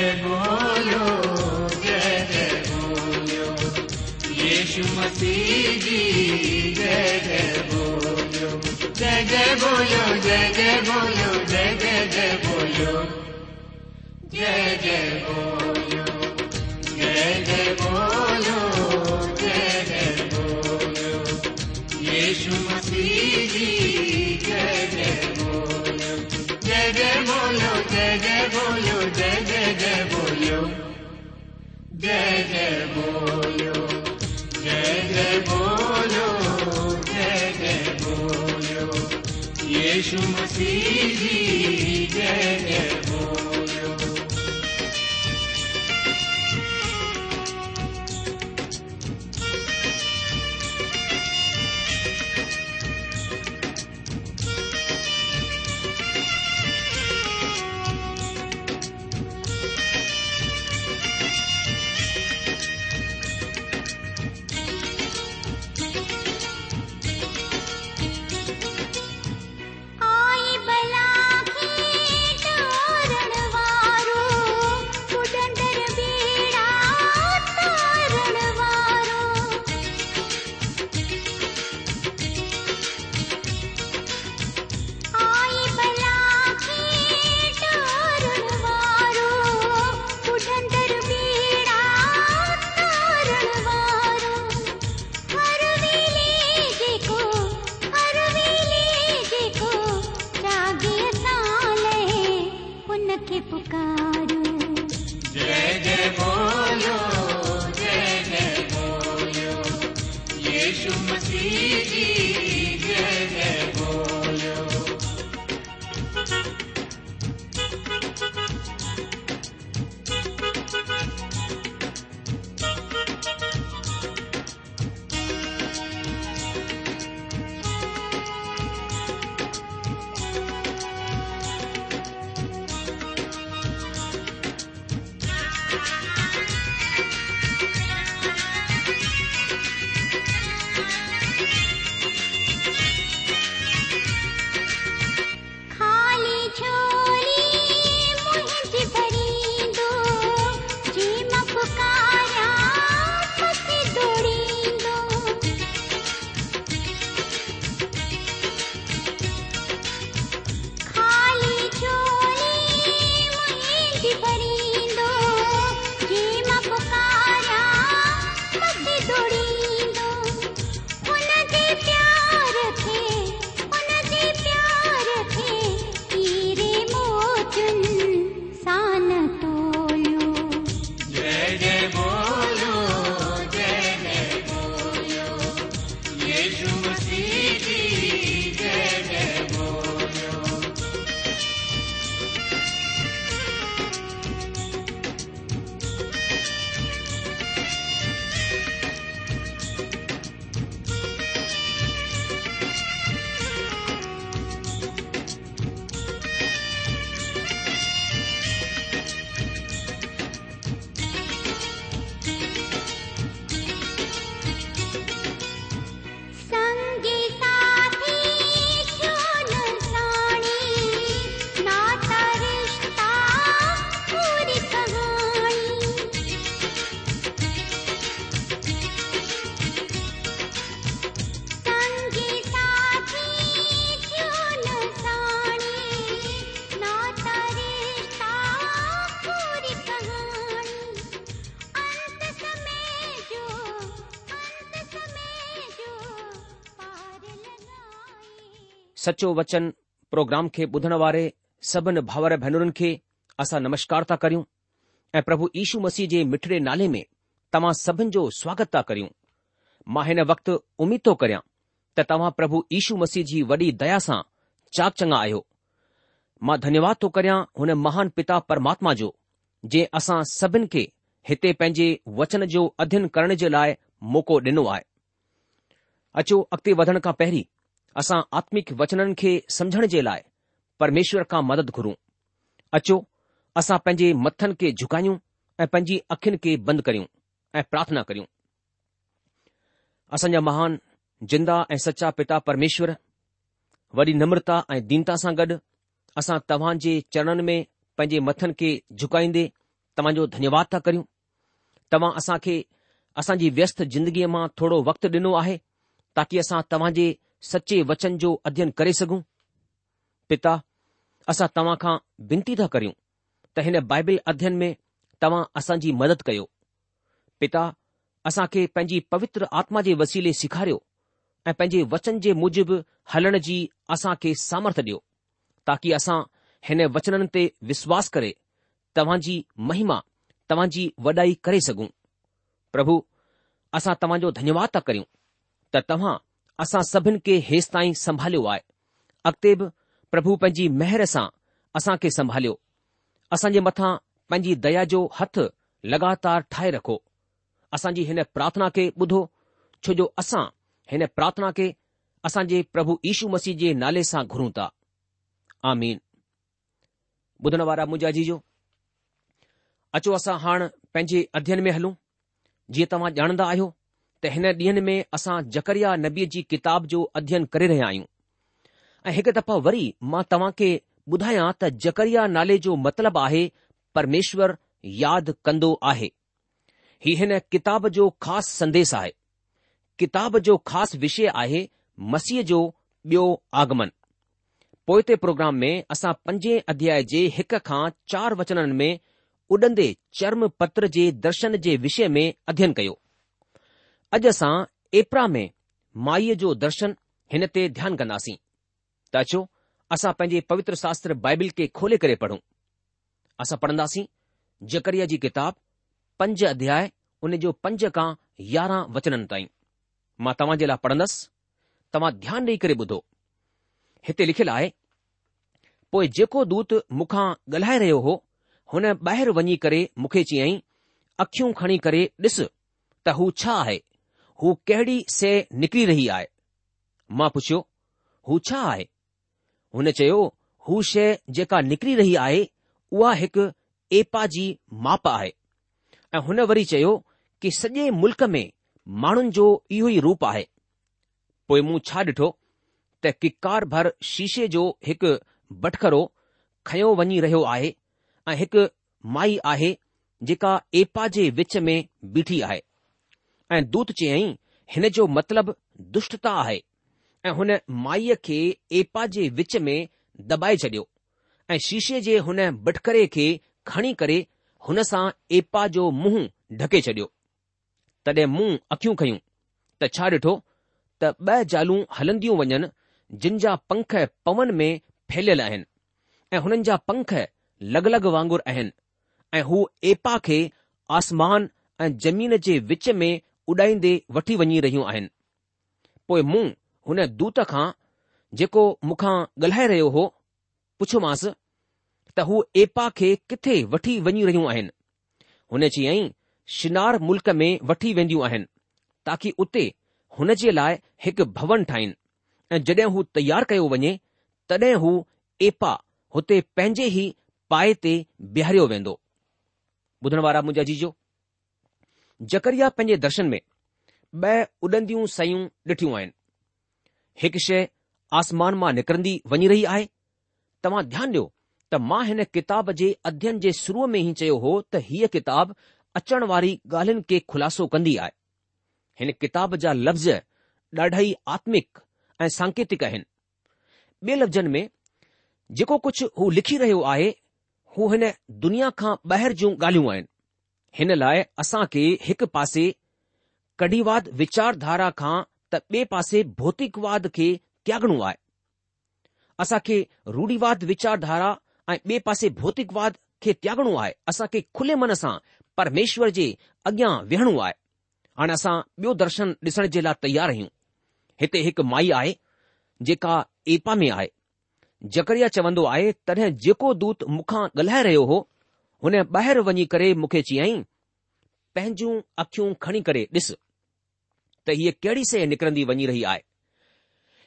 जय बोयो जय जय बोल यशुमती जी जय जो जय जय बोलो जय बोलो जय बोलो जय जय बोल जय जय बोलो जी जय सचो वचन प्रोग्राम खे ॿुधण वारे सभिनी भाउर भेनरुनि खे असां नमस्कार था करियूं ऐं प्रभु इीशू मसीह जे मिठड़े नाले में तव्हां सभिनि जो स्वागत था करियूं मां हिन वक़्तु उमीद थो करियां त तव्हां प्रभु इीशू मसीह जी वॾी दया सां चाक चङा आहियो मां धन्यवाद थो करियां हुन महान पिता परमात्मा जो जे असां सभिनि खे हिते पंहिंजे वचन जो अध्यन करण जे लाइ मौक़ो ॾिनो आहे पहिरीं असां आत्मिक वचननि खे समझण जे लाइ परमेश्वर खां मदद घुरूं अचो असां पंहिंजे मथनि खे झुकायूं ऐं पंहिंजी अखियुनि खे बंदि करियूं ऐं प्रार्थना करियूं असांजा महान जिंदा ऐं सचा पिता परमेश्वर वॾी नम्रता ऐं दीनता सां गॾु असां तव्हां जे चरणनि में पंहिंजे मथनि खे झुकाईंदे तव्हांजो धन्यवाद था करियूं तव्हां असां खे असांजी व्यस्त जिंदगीअ मां थोरो वक़्तु ॾिनो आहे ताकी असां तव्हां जे सचे वचन जो अध्ययन करे सघूं पिता असां तव्हां खां वेनिती था करियूं त हिन बाइबिल अध्ययन में तव्हां असांजी मदद कयो पिता असां खे पंहिंजी पवित्र आत्मा जे वसीले सेखारियो ऐं पंहिंजे वचन जे मुजिबि हलण जी असां खे सामर्थ ॾियो ताकी असां हिन वचननि ते विश्वास करे तव्हां जी महिमा जी वॾाई करे सघूं प्रभु असां जो धन्यवाद था करियूं त तव्हां असां सभिनि खे हेसि ताईं संभालियो आहे अॻिते बि प्रभु पंहिंजी महिर सां असां खे संभालियो असांजे मथां पंहिंजी दया जो हथ लॻातार ठाहे रखो असांजी हिन प्रार्थना खे ॿुधो छो जो असां हिन प्रार्थना खे असांजे प्रभु यशु मसीह जे नाले सां घुरूं था आमीन ॿुधण वारा मुंहिंजा जी जो अचो असां हाणे पंहिंजे अध्यन में हलूं जीअं तव्हां ॼाणंदा आहियो त हिन ॾींहनि में असां जकरिया नबीअ जी किताब जो अध्यन करे रहिया आहियूं ऐं हिकु दफ़ा वरी मां तव्हां खे ॿुधायां त जकरिया नाले जो मतिलब आहे परमेश्वर यादि कंदो आहे ही हिन किताब जो ख़ासि संदेस आहे किताब जो ख़ासि विषय आहे मसीह जो ॿियो आगमन पोइ ते प्रोग्राम में असां पंजे अध्याय जे हिक खां चार वचननि में उॾंदे चर्म पत्र जे दर्शन जे विषय में अध्यन कयो अॼु असां एपरा में माईअ जो दर्शन हिन ते ध्यानु कंदासीं त अचो असां पंहिंजे पवित्र शास्त्र बाइबिल खे खोले करे पढ़ूं असां पढ़ंदासीं जकरिया जी किताब पंज अध्याय उन जो पंज खां यारहं वचननि ताईं मां तव्हां जे लाइ पढ़ंदसि तव्हां ध्यानु ॾेई करे ॿुधो हिते लिखियलु आहे पोइ जेको दूत मूंखां ॻाल्हाए रहियो हो हुन ॿाहिरि वञी करे मूंखे चयई अखियूं खणी करे ॾिस त हू छा आहे हू कहिड़ी से निकिरी रही आहे मां पुछियो हू छा आहे हुन चयो हू शइ जेका निकिरी रही आहे उहा हिकु एपा जी माप आहे ऐं हुन वरी चयो कि सॼे मुल्क़ में माण्हुनि जो इहो ई रूप आहे पोइ मूं छा ॾिठो त किकार भर शीशे जो हिकु बटखरो खयो वञी रहियो आहे ऐं हिकु माई आहे जेका एपा जे विच में बीठी आहे ऐं दूत चयई हिन जो मतिलबु दुष्टता आहे ऐं हुन माईअ खे एपा जे विच में दॿाए छडि॒यो ऐं शीशे जे हुन बटकरे खे खणी करे हुन सां एपा जो मुंहुं ढके छडि॒यो तॾहिं मुंहुं अखियूं खयूं त छा ॾिठो त ॿ जालूं हलंदियूं वञनि जिन जा पंख पवन में फैलियल आहिनि ऐं हुननि जा पंख लॻ लॻ वांगुर आहिनि ऐं हू एपा खे आसमान ऐं जमीन जे विच में उॾाईंदे वठी वञी रहियूं आहिनि पोइ मूं हुन दूत खां जेको मूंखां ॻाल्हाए रहियो हो पुछियोमांसि त हू एपा खे किथे वठी वञी रहियूं आहिनि हुन चयाईं शिनार मुल्क में वठी वेंदियूं आहिनि ताकी उते हुन जे लाइ हिकु भवन ठाहिनि ऐं जॾहिं हू तयार कयो वञे तॾहिं हू एपा हुते पंहिंजे ई पाए ते बीहारियो वेंदो ॿुधण वारा मुंहिंजा जी जकरिया पंहिंजे दर्शन में ॿ उॾंदियूं सयूं ॾिठियूं आहिनि हिकु शइ आसमान मां निकिरंदी वञी रही आहे तव्हां ध्यानु ॾियो त मां हिन किताब जे अध्ययन जे शुरूअ में ई चयो हो त हीअ किताब अचण वारी ॻाल्हियुनि खे खु़लासो कंदी आहे हिन किताब जा लफ़्ज़ ॾाढा ई आत्मिक ऐं सांकेतिक आहिनि ॿिए लफ़्ज़नि में जेको कुझु हू लिखी रहियो आहे हू हिन दुनिया खां ॿाहिरि जूं ॻाल्हियूं आहिनि हिन लाइ असां खे हिकु पासे कढिवाद विचारधारा खां त ॿिए पासे भौतिकवाद खे त्यागणो आहे असां खे रूढ़ीवाद विचारधारा ऐं ॿिए पासे भौतिकवाद खे त्यागणो आहे असां खे खुले मन सां परमेश्वर जे अॻियां वेहणो आहे हाणे असां ॿियो दर्शन ॾिसण जे लाइ तयार आहियूं हिते हिकु माई आहे जेका एपा में आहे जकरिया चवंदो आहे तॾहिं जेको दूत मूंखां ॻाल्हाए रहियो हो हुन ॿाहिरि वञी करे मूंखे चयई पंहिंजूं अखियूं खणी करे ॾिस त हीअ कहिड़ी शइ निकिरंदी वञी रही आहे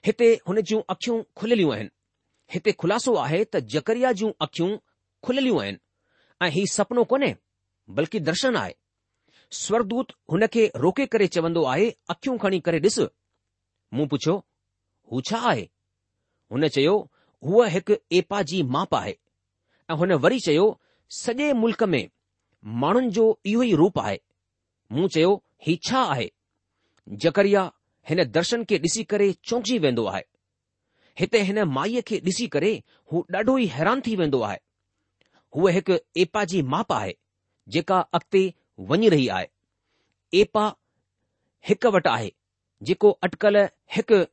हिते हुन जूं अखियूं खुलियलियूं आहिनि हिते ख़ुलासो आहे त जकरिया जूं अखियूं खुलियलियूं आहिनि ऐं ही सपनो कोन्हे बल्कि दर्शन आहे स्वरदूत हुन खे रोके करे चवंदो आहे अखियूं खणी करे ॾिस मूं पुछियो हू छा आहे हुन चयो हूअ हिकु एपा जी माप आहे ऐं हुन वरी चयो सॼे मुल्क़ में माण्हुनि जो इहो ई रूप आहे मूं चयो ही छा आहे जकरिया हिन दर्शन खे ॾिसी करे चौकिजी वेंदो आहे हिते हिन माईअ खे ॾिसी करे हू ॾाढो ई हैरान थी वेंदो आहे हूअ हिकु एपा जी माप आहे जेका अॻिते वञी रही आहे एपा हिकु वटि आहे जेको अटकल हिकु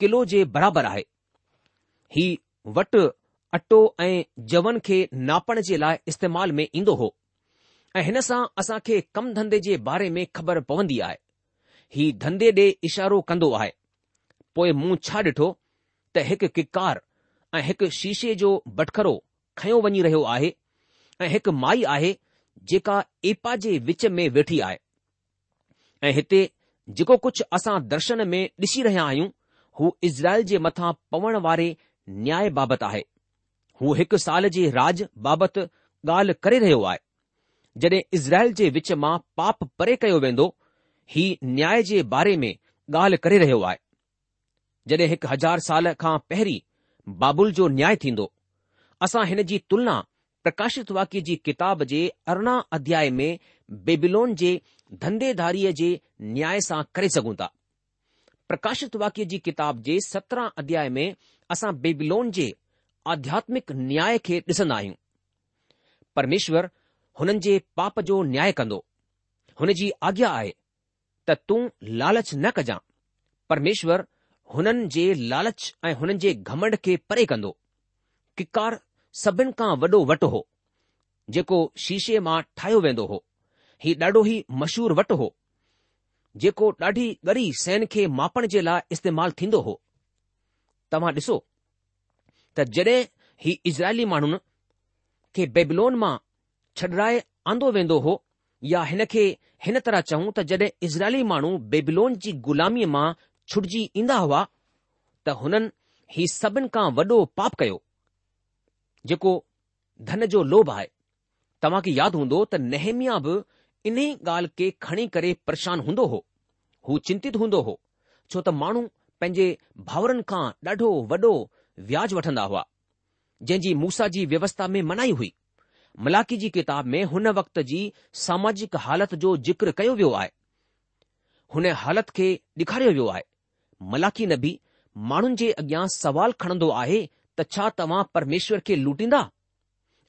किलो जे बराबरि आहे ही वटि अटो ऐं जवन खे नापण जे लाइ इस्तेमाल में ईंदो हो ऐं हिन सां असां खे कम धंधे जे बारे में ख़बर पवंदी आहे ही धंधे ॾे इशारो कंदो आहे पोइ मूं छा ॾिठो त हिकु किकार ऐं हिकु शीशे जो बटखरो खयो वञी रहियो आहे ऐं हिकु माई आहे जेका एपा जे विच में वेठी आहे ऐं हिते जेको कुझु असां दर्शन में ॾिसी रहिया आहियूं हू इज़राइल जे मथां पवण वारे न्याय बाबति आहे हू हिकु साल जे राज बाबति ॻाल्हि करे रहियो आहे जॾहिं इज़राइल जे विच मां पाप परे कयो वेंदो ही न्याय जे बारे में ॻाल्हि करे रहियो आहे जॾहिं हिकु हज़ार साल खां पहिरीं बाबुल जो न्याय थींदो असां हिन जी तुलना प्रकाशित वाक्य जी किताब जे अरिड़हं अध्याय में बेबिलोन जे धंधेदारीअ जे न्याय सां करे सघूं था प्रकाशित वाक्य जी किताब जे सत्रहं अध्याय में असां बेबिलोन जे आध्यात्मिक न्याय खे ॾिसंदा आहियूं परमेश्वर हुननि जे पाप जो न्याय कंदो हुन जी आज्ञा आहे त तूं लालच न कजां परमेश्वर हुननि जे लालच ऐं हुननि जे घमंड खे परे कंदो किकार सभिनि खां वॾो वटि हो जेको शीशे मां ठाहियो वेंदो हो हीउ ॾाढो ई मशहूर वटि हो जेको ॾाढी ॻरी सैन खे मापण जे लाइ इस्तेमालु थींदो हो तव्हां ॾिसो त जॾहिं ही इज़राइली माण्हुनि खे बेबलोन मां छॾाए आंदो वेंदो हो या हिन खे हिन तरह चऊं त जॾहिं इज़राइली माण्हू बेबलोन जी ग़ुलामीअ मां छुटिजी ईंदा हुआ त हुननि ही सभिनि खां वॾो पाप कयो जेको धन जो लोभ आहे तव्हां खे यादि हूंदो त नेहमिया बि इन ई ॻाल्हि खे खणी करे परेशान हूंदो हो हू चिंतित हूंदो हो छो त माण्हू पंहिंजे भाउरनि खां ॾाढो वॾो વ્યાજ વઠંદા હોવા જંજી મૂસાજી વ્યવસ્થા મે મનાઈ હુઈ મલાકીજી કિતાબ મે હુન વક્તજી સામાજિક હાલત જો જિકર કયો વયો આય હુને હાલત કે દિખારે વયો આય મલાકી નબી માણંજી અગ્યા સવાલ ખણદો આહે તછા તવા પરમેશ્વર કે લૂટીંદા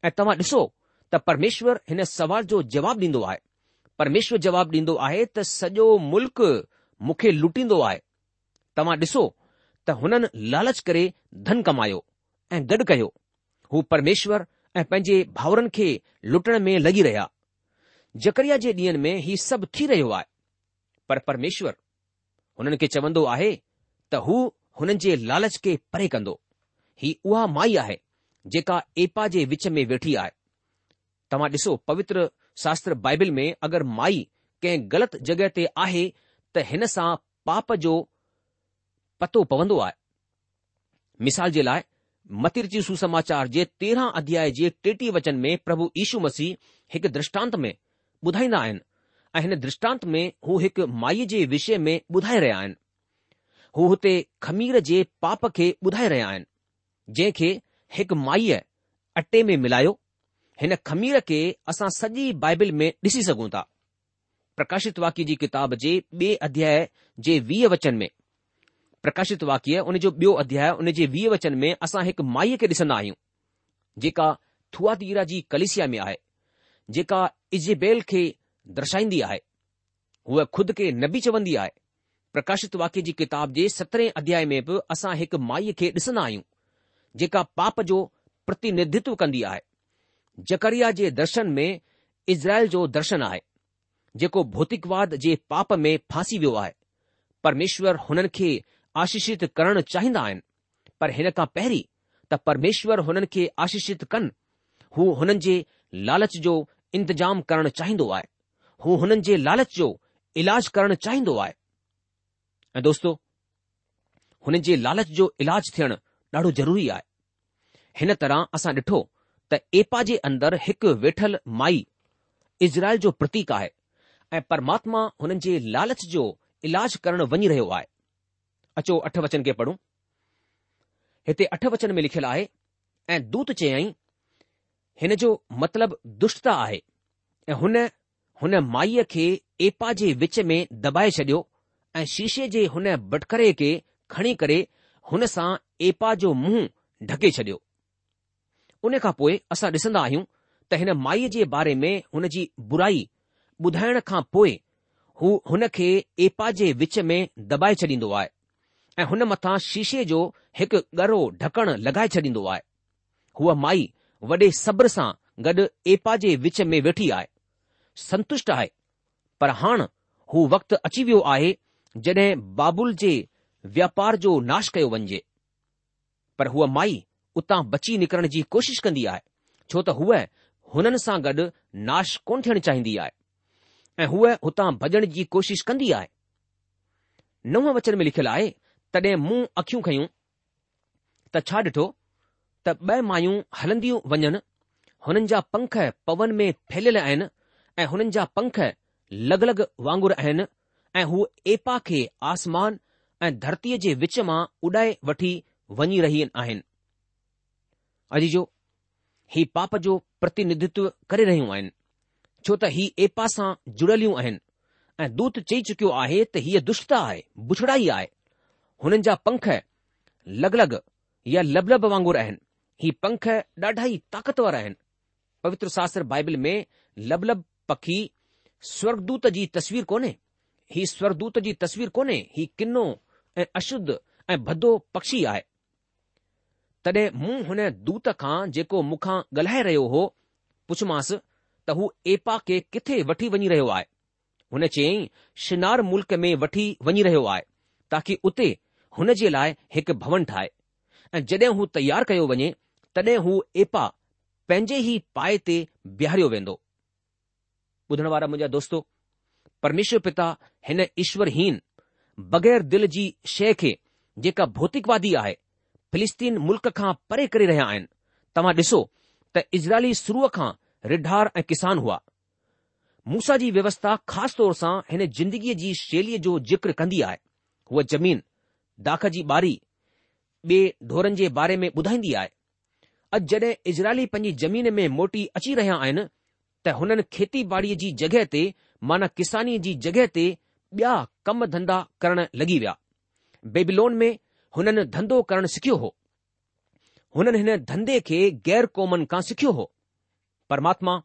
એ તવા દસો ત પરમેશ્વર ઇને સવાલ જો જવાબ દીંદો આય પરમેશ્વર જવાબ દીંદો આહે ત સજો મુલક મુખે લૂટીંદો આય તવા દસો त हुननि लालच करे धन कमायो ऐं गॾु कयो हू परमेश्वर ऐं पंहिंजे भाउरनि खे लुटण में लॻी रहिया जकरिया जे ॾींहंनि में ही सभु थी रहियो आहे पर परमेश्वर हुननि खे चवंदो आहे त हू हुननि जे लालच खे परे कंदो ही उहा माई आहे जेका एपा जे विच में वेठी आहे तव्हां ॾिसो पवित्र शास्त्र बाइबिल में अगरि माई कंहिं ग़लति जॻहि ते आहे त हिन सां पाप जो पतो पवंदो आहे मिसाल जे लाइ मथिर जी सुसमाचार जे तेरहां अध्याय जे टेटीह वचन में प्रभु यीशू मसीह हिकु द्रष्टांत में ॿुधाईंदा आहिनि ऐं हिन द्रष्टांत में हू हिकु माईअ जे विषय में ॿुधाए रहिया आहिनि हू हुते खमीर जे पाप खे ॿुधाए रहिया आहिनि जंहिंखे हिकु माईअ अट्टे में मिलायो हिन खमीर खे असां सॼी बाइबिल में ॾिसी सघूं था प्रकाशित वाक्य जी किताब जे ॿिए अध्याय जे वीह वचन में प्रकाशित वाक्य उन जो ॿियो अध्याय उन जे वीह वचन में असां हिकु माईअ खे ॾिसंदा आहियूं जेका थुआतीरा जी कलिसिया में आहे जेका इजेबेल खे दर्शाईंदी आहे हूअ खुद खे नबी चवंदी आहे प्रकाशित वाक्य जी किताब जे सतरहें अध्याय में बि असां हिकु माईअ खे ॾिसंदा आहियूं जेका पाप जो प्रतिनिधित्व कंदी आहे जकरिया जे दर्शन में इज़राइल जो दर्शन आहे जेको भौतिकवाद जे पाप में फासी वियो आहे परमेश्वर हुननि खे आशीषित करण चाहींदा आहिनि पर हिन खां पहिरीं त परमेश्वर हुननि खे आशीषित कनि हू हुननि जे लालच जो इंतजाम करण चाहींदो आहे हू हुननि जे लालच जो इलाज करण चाहींदो आहे ऐं दोस्तो हुननि जे लालच जो इलाज थियणु ॾाढो ज़रूरी आहे हिन तरह असां ॾिठो त एपा जे अंदरि हिकु वेठलु माई इज़राइल जो प्रतीक आहे ऐं परमात्मा हुननि जे लालच जो इलाज करणु वञी रहियो आहे अचो अठ वचन खे पढ़ूं हिते अठ वचन में लिखियलु आहे ऐं दूत चयई हिन जो मतिलबु दुष्टता आहे ऐं हुन हुन माईअ खे एपा जे विच में दॿाए छडि॒यो ऐं शीशे जे हुन बटकरे खे खणी करे हुन सां एपा जो मुंहुं ढके छडि॒यो उन खां पोइ असां ॾिसंदा आहियूं त हिन माईअ जे बारे में हुन जी बुराई ॿुधाइण खां पोइ हू हुन खे एपा जे विच में दॿाए छॾींदो आहे ऐं हुन मथां शीशे जो हिकु गरो ढकण लॻाए छॾींदो आहे हूअ माई वॾे सब्र सां गॾु एपा जे विच में वेठी आहे संतुष्ट आहे पर हाणे हू वक़्तु अची वियो आहे जड॒हिं बाबुल जे व्यापार जो नाश कयो वञिजे पर हूअ माई उतां बची निकिरण जी कोशिश कंदी आहे छो त हूअ हुननि सां गॾु नाश कोन थियण चाहींदी आहे ऐं हूअ हुतां भॼण जी कोशिश कंदी आहे नव वचन में लिखियलु आहे तॾहिं मूं अखियूं खयूं त छा ॾिठो त ॿ मायूं हलंदियूं वञनि हुननि जा पंख पवन में फैलियल आहिनि ऐं हुननि जा पंख लॻ अलॻ वांगुर आहिनि ऐं हू एपा खे आसमान ऐं धरतीअ जे विच मां उॾाए वठी वञी रही आहिनि अजी जो ही पाप जो प्रतिनिधित्व करे रहियूं आहिनि छो त ही एपा सां जुड़ियलियूं आहिनि ऐं दूत चई चुकियो आहे त हीअ दुष्टता आहे बुछड़ाई आहे हुननि जा पख लॻलॻ या लबलभ वांगुर आहिनि हीउ पंख ॾाढा ई ताक़तवर आहिनि पवित्र शास्त्र बाइबिल में लबलभ पखी स्वर्गदूत जी तस्वीर कोन्हे ही स्वर्गूत जी तस्वीर कोन्हे ही किनो ऐं अशुद्ध ऐं भदो पक्षी आहे तॾहिं मूं हुन दूत खां जेको मूंखां ॻाल्हाए रहियो हो पुछमांस त हू एपा खे किथे वठी वञी रहियो आहे हुन चयईं शिनार मुल्क में वठी वञी रहियो आहे ताकी उते हुन जे लाइ हिकु भवन ठाहे ऐं जॾहिं हू तयारु कयो वञे तॾहिं हू एपा पंहिंजे ई पाए ते बीहारियो वेंदो ॿुधण वारा मुंहिंजा दोस्तो परमेश्वर पिता हिन ईश्वरहीन बग़ैर दिल जी शइ खे जेका भौतिकवादी आहे फ़िलिस्तीन मुल्क़ खां परे करे रहिया आहिनि तव्हां ॾिसो त इज़राइली शुरूअ खां रिढार ऐं किसान हुआ मूसा जी व्यवस्था ख़ासि तौर सां हिन ज़िंदगीअ जी शैलीअ जो जिक्र कंदी आहे हूअ ज़मीन दाख जी बारी ॿिए ढोरनि जे बारे में ॿुधाईंदी आहे अॼु जॾहिं इज़राइली पंहिंजी ज़मीन में मोटी अची रहिया आहिनि त हुननि खेती बाड़ीअ जी जॻहि ते माना किसानी जी जॻहि ते ॿिया कम धंधा करण लॻी विया बेबिलोन में हुननि धंधो करणु सिखियो हो हुननि हिन धंधे खे गैर क़ौमनि खां सिखियो हो परमात्मा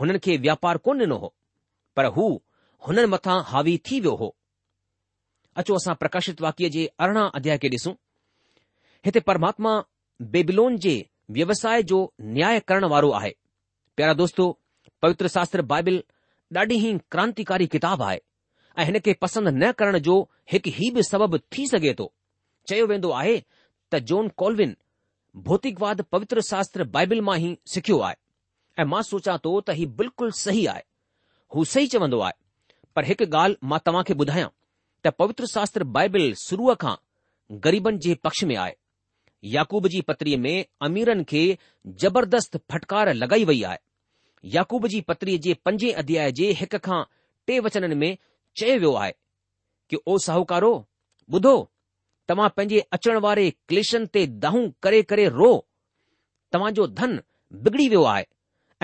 हुननि खे व्यापार कोन ॾिनो हो पर हू हुननि मथां हावी थी वियो हो अचो असां प्रकाशित वाक्य जे अरिड़हं अध्याय खे ॾिसूं हिते परमात्मा बेबिलोन जे व्यवसाय जो न्याय करण वारो आहे प्यारा दोस्तो पवित्र शास्त्र बाइबिल ॾाढी ई क्रांतिकारी किताबु आहे ऐं हिन खे पसंदि न करण जो हिकु ई बि सबबु थी सघे थो चयो वेंदो आहे त जोन कोल्विन भौतिकवाद पवित्र शास्त्राइबिल मां ई सिखियो आहे ऐं मां सोचा थो त हीउ बिल्कुलु सही आहे हू सही चवंदो आहे पर हिकु ॻाल्हि मां तव्हां खे ॿुधायां त पवित्र शास्त्र बाइबिल शुरूअ खां ग़रीबनि जे पक्ष में आहे याकूब जी पत्रीअ में अमीरनि खे जबरदस्त फटकार लॻाई वई आहे याकूब जी पत्रीअ जे पंजे अध्याय जे हिक खां टे वचननि में चयो वियो आहे कि ओ साहूकारो ॿुधो तव्हां पंहिंजे अचण वारे क्लेशनि ते दाहूं करे करे रो तव्हां जो धन बिगड़ी वियो आहे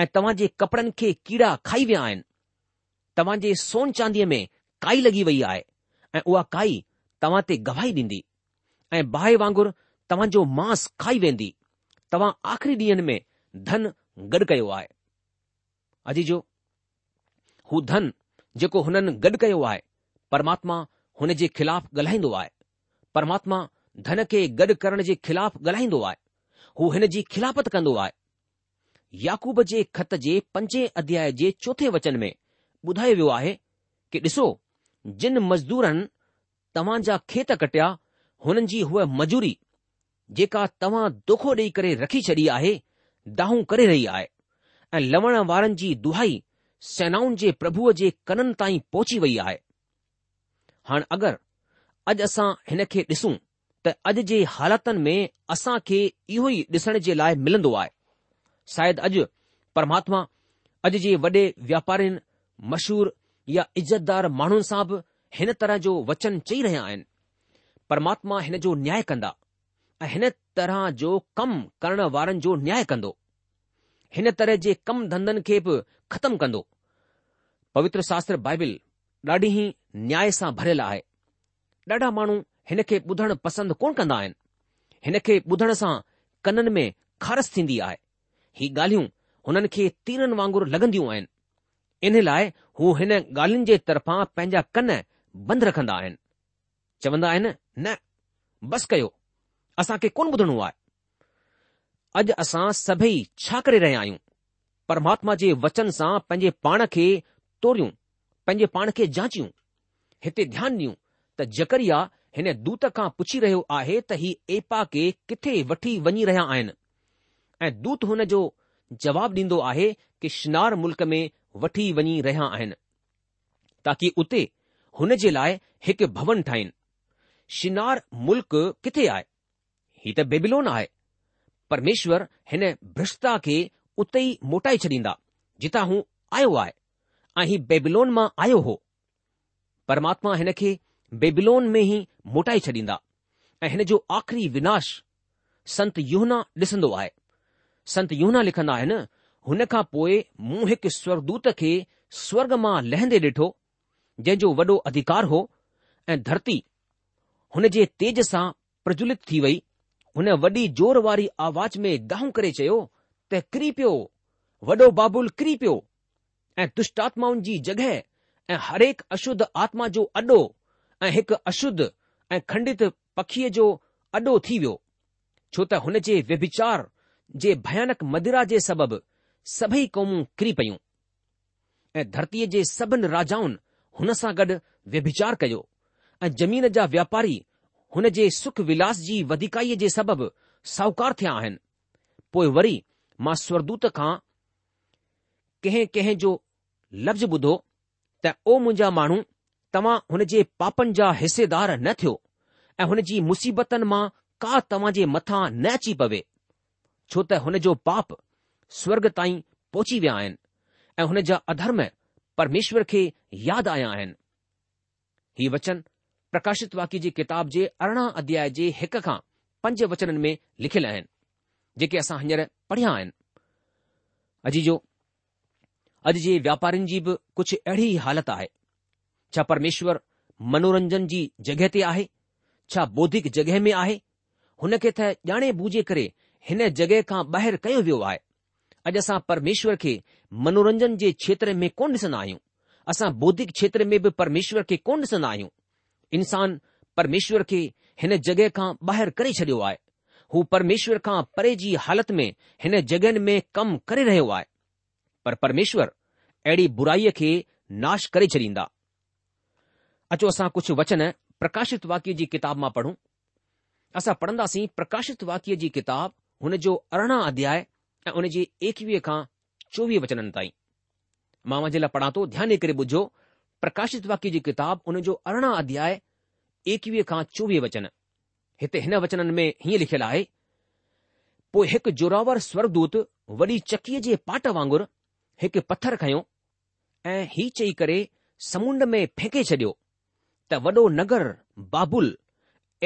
ऐं तव्हां जे कपड़नि खे कीड़ा खाई विया आहिनि तव्हां जे सोन चांदीअ में काई लॻी वई आहे ऐं उहा काई तव्हां ते गवाही ॾींदी ऐं बाहि वांगुर तव्हांजो मांस खाई वेंदी तव्हां आख़िरी ॾींहनि में धन गॾु कयो आहे अजी जो हू धन जेको हुननि गॾु कयो आहे परमात्मा हुन जे ख़िलाफ़ु ॻाल्हाईंदो आहे परमात्मा धन खे गॾु करण जे ख़िलाफ़ु ॻाल्हाईंदो आहे हू हिन जी खिलाफ़त कंदो आहे याकूब जे खत जे पंजे अध्याय जे चोथे वचन में ॿुधायो वियो आहे की ॾिसो जिन मज़दूरनि तव्हां जा खेत कटिया हुननि जी हूअ मजूरी जेका तव्हां दोखो ॾेई करे रखी छॾी आहे दाहूं करे रही आहे ऐं लवण वारनि जी दुहाई सेनाउनि जे प्रभुअ जे कननि ताईं पहुची वई आहे हाणे अगरि अॼु असां हिन खे ॾिसूं त अॼु जे हालातुनि में असां खे इहो ई ॾिसण जे लाइ मिलंदो आहे शायदि अॼु परमात्मा अॼु जे वॾे व्यापारियुनि मशहूरु या इज़तदार माण्हुनि सां बि हिन तरह जो वचन चई रहिया आहिनि परमात्मा हिन जो न्याय कंदा ऐं हिन तरह जो कमु करण वारनि जो न्याय कंदो हिन तरह जे कम धंधनि खे बि ख़तमु कंदो पवित्र शास्त्र बाइबिल ॾाढी ई न्याय सां भरियल आहे ॾाढा माण्हू हिन खे ॿुधण पसंदि कोन कंदा आहिनि हिन खे ॿुधण सां कननि में खारस थींदी आहे ही ॻाल्हियूं हुननि खे तीरनि वांगुरु लॻंदियूं आहिनि इन लाइ हू हिन ॻाल्हियुनि जे तरफ़ां पंहिंजा कन बंदि रखंदा आहिनि चवंदा आहिनि न बसि कयो असां खे कोन ॿुधणो आहे अॼु असां सभई छा करे रहिया आहियूं परमात्मा जे वचन सां पंहिंजे पाण खे तोरियूं पंहिंजे पाण खे जाचियूं हिते ध्यानु ॾियूं त जकरिया हिन दूत खां पुछी रहियो आहे त ही एपा खे किथे वठी वञी रहिया आहिनि ऐं दूत हुन जो जवाबु ॾींदो आहे कि शिनार मुल्क़ में वठी वञी रहिया आहिनि ताकी उते हुन जे लाइ हिकु भवन ठाहिनि शिनार मुल्क किथे आहे ही त बेबिलोन आहे परमेश्वर हिन भ्रष्टता खे उते ई मोटाए छॾींदा जितां हू आयो आहे ऐं हीउ बेबिलोन मां आयो हो परमात्मा हिन खे बेबिलोन में ई मोटाए छॾींदा ऐं हिन जो आख़िरी विनाश संत यूहना ॾिसंदो आहे संतना लिखंदा आहिनि हुन खां पोइ मूं हिकु स्वर्गूत खे स्वर्ग मां लहंदे डि॒ठो जंहिं वॾो अधिकार हो ऐं धरती हुन जे तेज सां प्रज्वलित थी वई हुन वॾी जोर वारी आवाज़ में गाह करे चयो त कि पियो वॾो बाबूल किरी पियो ऐं तुष्टात्माउनि जी जॻहि ऐं हरेक अशुद्ध आत्मा जो अॾो ऐं हिकु अशुद्ध ऐं खंडित पखीअ जो अॾो थी वियो छो त हुन जे व्यबिचार जे भयानक मदिरा जे सभई क़ौमूं किरी पयूं ऐं धरतीअ जे सभिनि राजाउनि हुन सां गॾु व्यभिचार कयो ऐं ज़मीन जा व्यापारी हुन जे सुख विलास जी वधिकाईअ जे सबबि साहूकार थिया आहिनि पोइ वरी मां स्वरदूत खां कंहिं कंहिं जो लफ़्ज़ ॿुधो त ओ मुंहिंजा माण्हू तव्हां हुन जे पापनि जा हिसेदार न थियो ऐं हुन जी मुसीबतनि मां का तव्हां जे मथां न अची पवे छो त हुन जो पाप स्वर्ग ताईं पहुची विया आहिनि ऐं हुन जा अधर्म परमेश्वर खे यादि आया आहिनि ही वचन प्रकाशित वाक्य जी किताब जे अरिड़हं अध्याय जे हिक खां पंज वचननि में लिखियलु आहिनि जेके असां हींअर पढ़िया आहिनि अॼु जो अॼु जे वापारिनि जी बि कुझु अहिड़ी हालति आहे छा परमेश्वर मनोरंजन जी जॻहि ते आहे छा बौद्धिक जॻह में आहे हुन खे त ॼाणे बूझे करे हिन जॻहि खां ॿाहिरि कयो वियो आहे अॼु असां परमेश्वर खे मनोरंजन जे क्षेत्र में कोन ॾिसंदा आहियूं असां बौद्धिक क्षेत्र में बि परमेश्वर खे कोन ॾिसंदा आहियूं इंसान परमेश्वर खे हिन जॻहि खां ॿाहिरि करे छॾियो आहे हू परमेश्वर खां परे जी हालति में हिन जॻहियुनि में कमु करे रहियो आहे पर परमेश्वर अहिड़ी बुराईअ खे नाश करे छॾींदा अचो असां कुझु वचन प्रकाशित वाक्य जी किताब मां पढ़ूं असां पढ़ंदासीं प्रकाशित वाक्य जी किताब हुन जो अरिड़हं अध्याय અનેજી 12 કા 24 વચન તાહી મામાજી લા પડાતો ધ્યાન દે કરે બુજો પ્રકાશિતવાકીજી કિતાબ ઉને જો 18 અધ્યાય 12 કા 24 વચન હેતે હેન વચનન મે હી લખેલા હે પો એક જોરાવર સ્વરદૂત વડી ચકીજે પાટ વાંગુર એક પથર ખયો એ હી ચી કરે સમુન્ડ મે ફેંકે ચડ્યો તા વડો નગર બાબુલ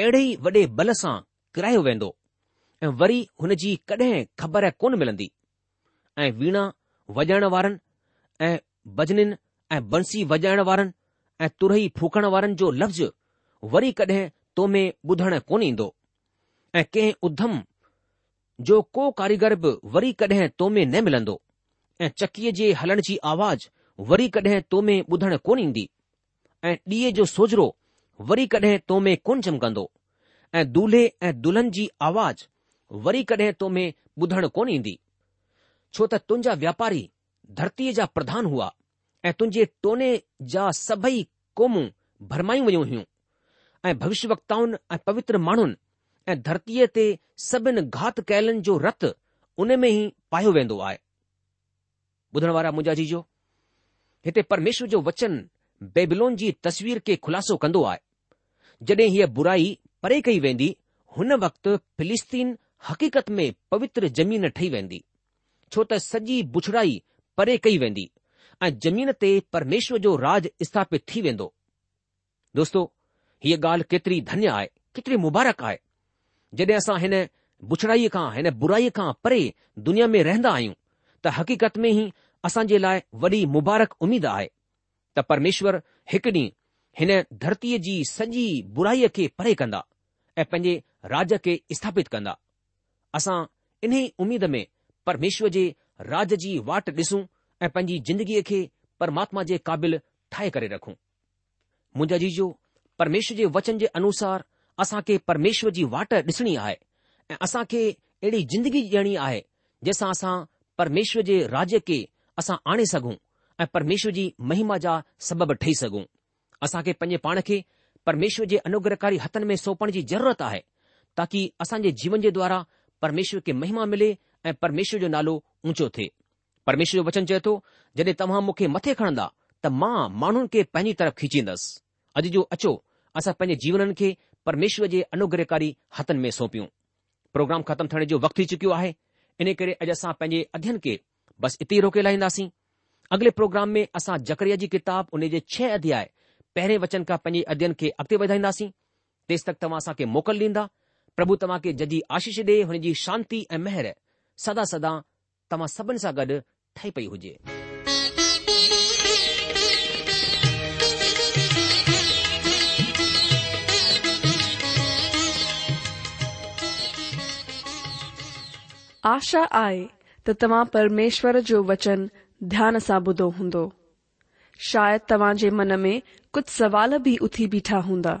એડેઈ વડે બલસા કરાયો વેંદો ऐं वरी हुन जी कॾहिं ख़बर कोन मिलंदी ऐं वीणा वॼाइण वारनि ऐं भजननि ऐं बंसी वॼाइण वारनि ऐं तुरई फूकण वारनि जो लफ़्ज़ वरी कॾहिं तो में ॿुधण कोन ईंदो ऐं कंहिं उधम जो को कारीगर बि वरी कॾहिं तो में न मिलंदो ऐं चकीअ जे हलण जी आवाज़ वरी कॾहिं तो में ॿुधण कोन ईंदी ऐं ॾीए जो सोजरो वरी कॾहिं तो में कोन चमकंदो ऐं दुल्हि ऐं दुल्हन जी आवाज़ वरी कॾहिं तोमें ॿुधण कोन ईंदी छो त तुंहिंजा व्यापारी धरतीअ जा प्रधान हुआ ऐं तुंहिंजे टोने जा सभई क़ौमूं भरमायूं वयूं हुयूं ऐं भविष्य वक्ताउनि ऐं पवित्र माण्हुनि ऐं धरतीअ ते सभिनि घात कयलनि जो रतु उन में ई पायो वेंदो आहे ॿुधण वारा मुंहिंजा जीजो हिते परमेश्वर जो वचन बेबिलोन जी तस्वीर खे खु़लासो कंदो आहे जॾहिं हीअ बुराई परे कई वेंदी हुन वक़्तु फिलिस्तीन हक़ीक़त में पवित्र जमीन ठही वेंदी छो त सॼी बुछड़ाई परे कई वेंदी ऐं जमीन ते परमेश्वर जो राज स्थापित थी वेंदो दोस्तो हीअ ॻाल्हि केतिरी धन्य आहे केतिरी मुबारक आहे जॾहिं असां हिन बुछड़ाईअ खां हिन बुराईअ खां परे दुनिया में रहंदा आहियूं त हक़ीक़त में ई असां जे लाइ वॾी मुबारक उमेद आहे त परमेश्वर हिकु ॾींहुं हिन धरतीअ जी सॼी बुराईअ खे परे कंदा ऐं पंहिंजे राज खे स्थापित कंदा असां इन उमेद में परमेश्वर जे राज जी वाट ॾिसूं ऐं पंहिंजी जिंदगीअ खे परमात्मा जे क़ाबिल ठाहे करे रखूं मुंहिंजा जीजो परमेश्वर जे वचन जे अनुसार असां खे परमेश्वर जी वाट ॾिसणी आहे ऐं असां खे अहिड़ी जिंदगी ॾियणी आहे जंहिंसां असां परमेश्वर जे राज खे असां आणे सघूं ऐं परमेश्वर जी महिमा जा सबबु ठही सघूं असां खे पंहिंजे पाण खे परमेश्वर जे अनुग्रहकारी हथनि में सौंपण जी ज़रूरत आहे ताकी असांजे जीवन जे द्वारा परमेश्वर खे महिमा मिले ऐं परमेश्वर जो नालो ऊचो थिए परमेश्वर जो वचन चए थो जॾहिं तव्हां मूंखे मथे खणंदा त मां माण्हुनि खे पंहिंजी तरफ़ खीचींदसि अॼु जो अचो असां पंहिंजे जीवननि खे परमेश्वर जे अनुग्रहकारी हथनि में सौंपियूं प्रोग्राम ख़तमु थियण जो वक़्तु थी चुकियो आहे इन करे अॼु असां पंहिंजे अध्यन खे बसि इते ई रोके लाहींदासीं अॻिले प्रोग्राम में असां जकरिया जी किताब उन जे छह अध्याय पहिरें वचन खां पंहिंजे अध्यन खे अॻिते वधाईंदासीं तेसि तक तव्हां असांखे मोकल ॾींदा प्रभु तव्हां खे जजी आशीष ॾे हुन जी शांती ऐं मेहर सदा सदा तव्हां सभिनि सां गॾु ठही पई हुजे आशा आहे त तव्हां परमेश्वर जो वचन ध्यान सां ॿुधो हूंदो शायदि तव्हां जे मन में कुझु सवाल बि उथी बीठा हूंदा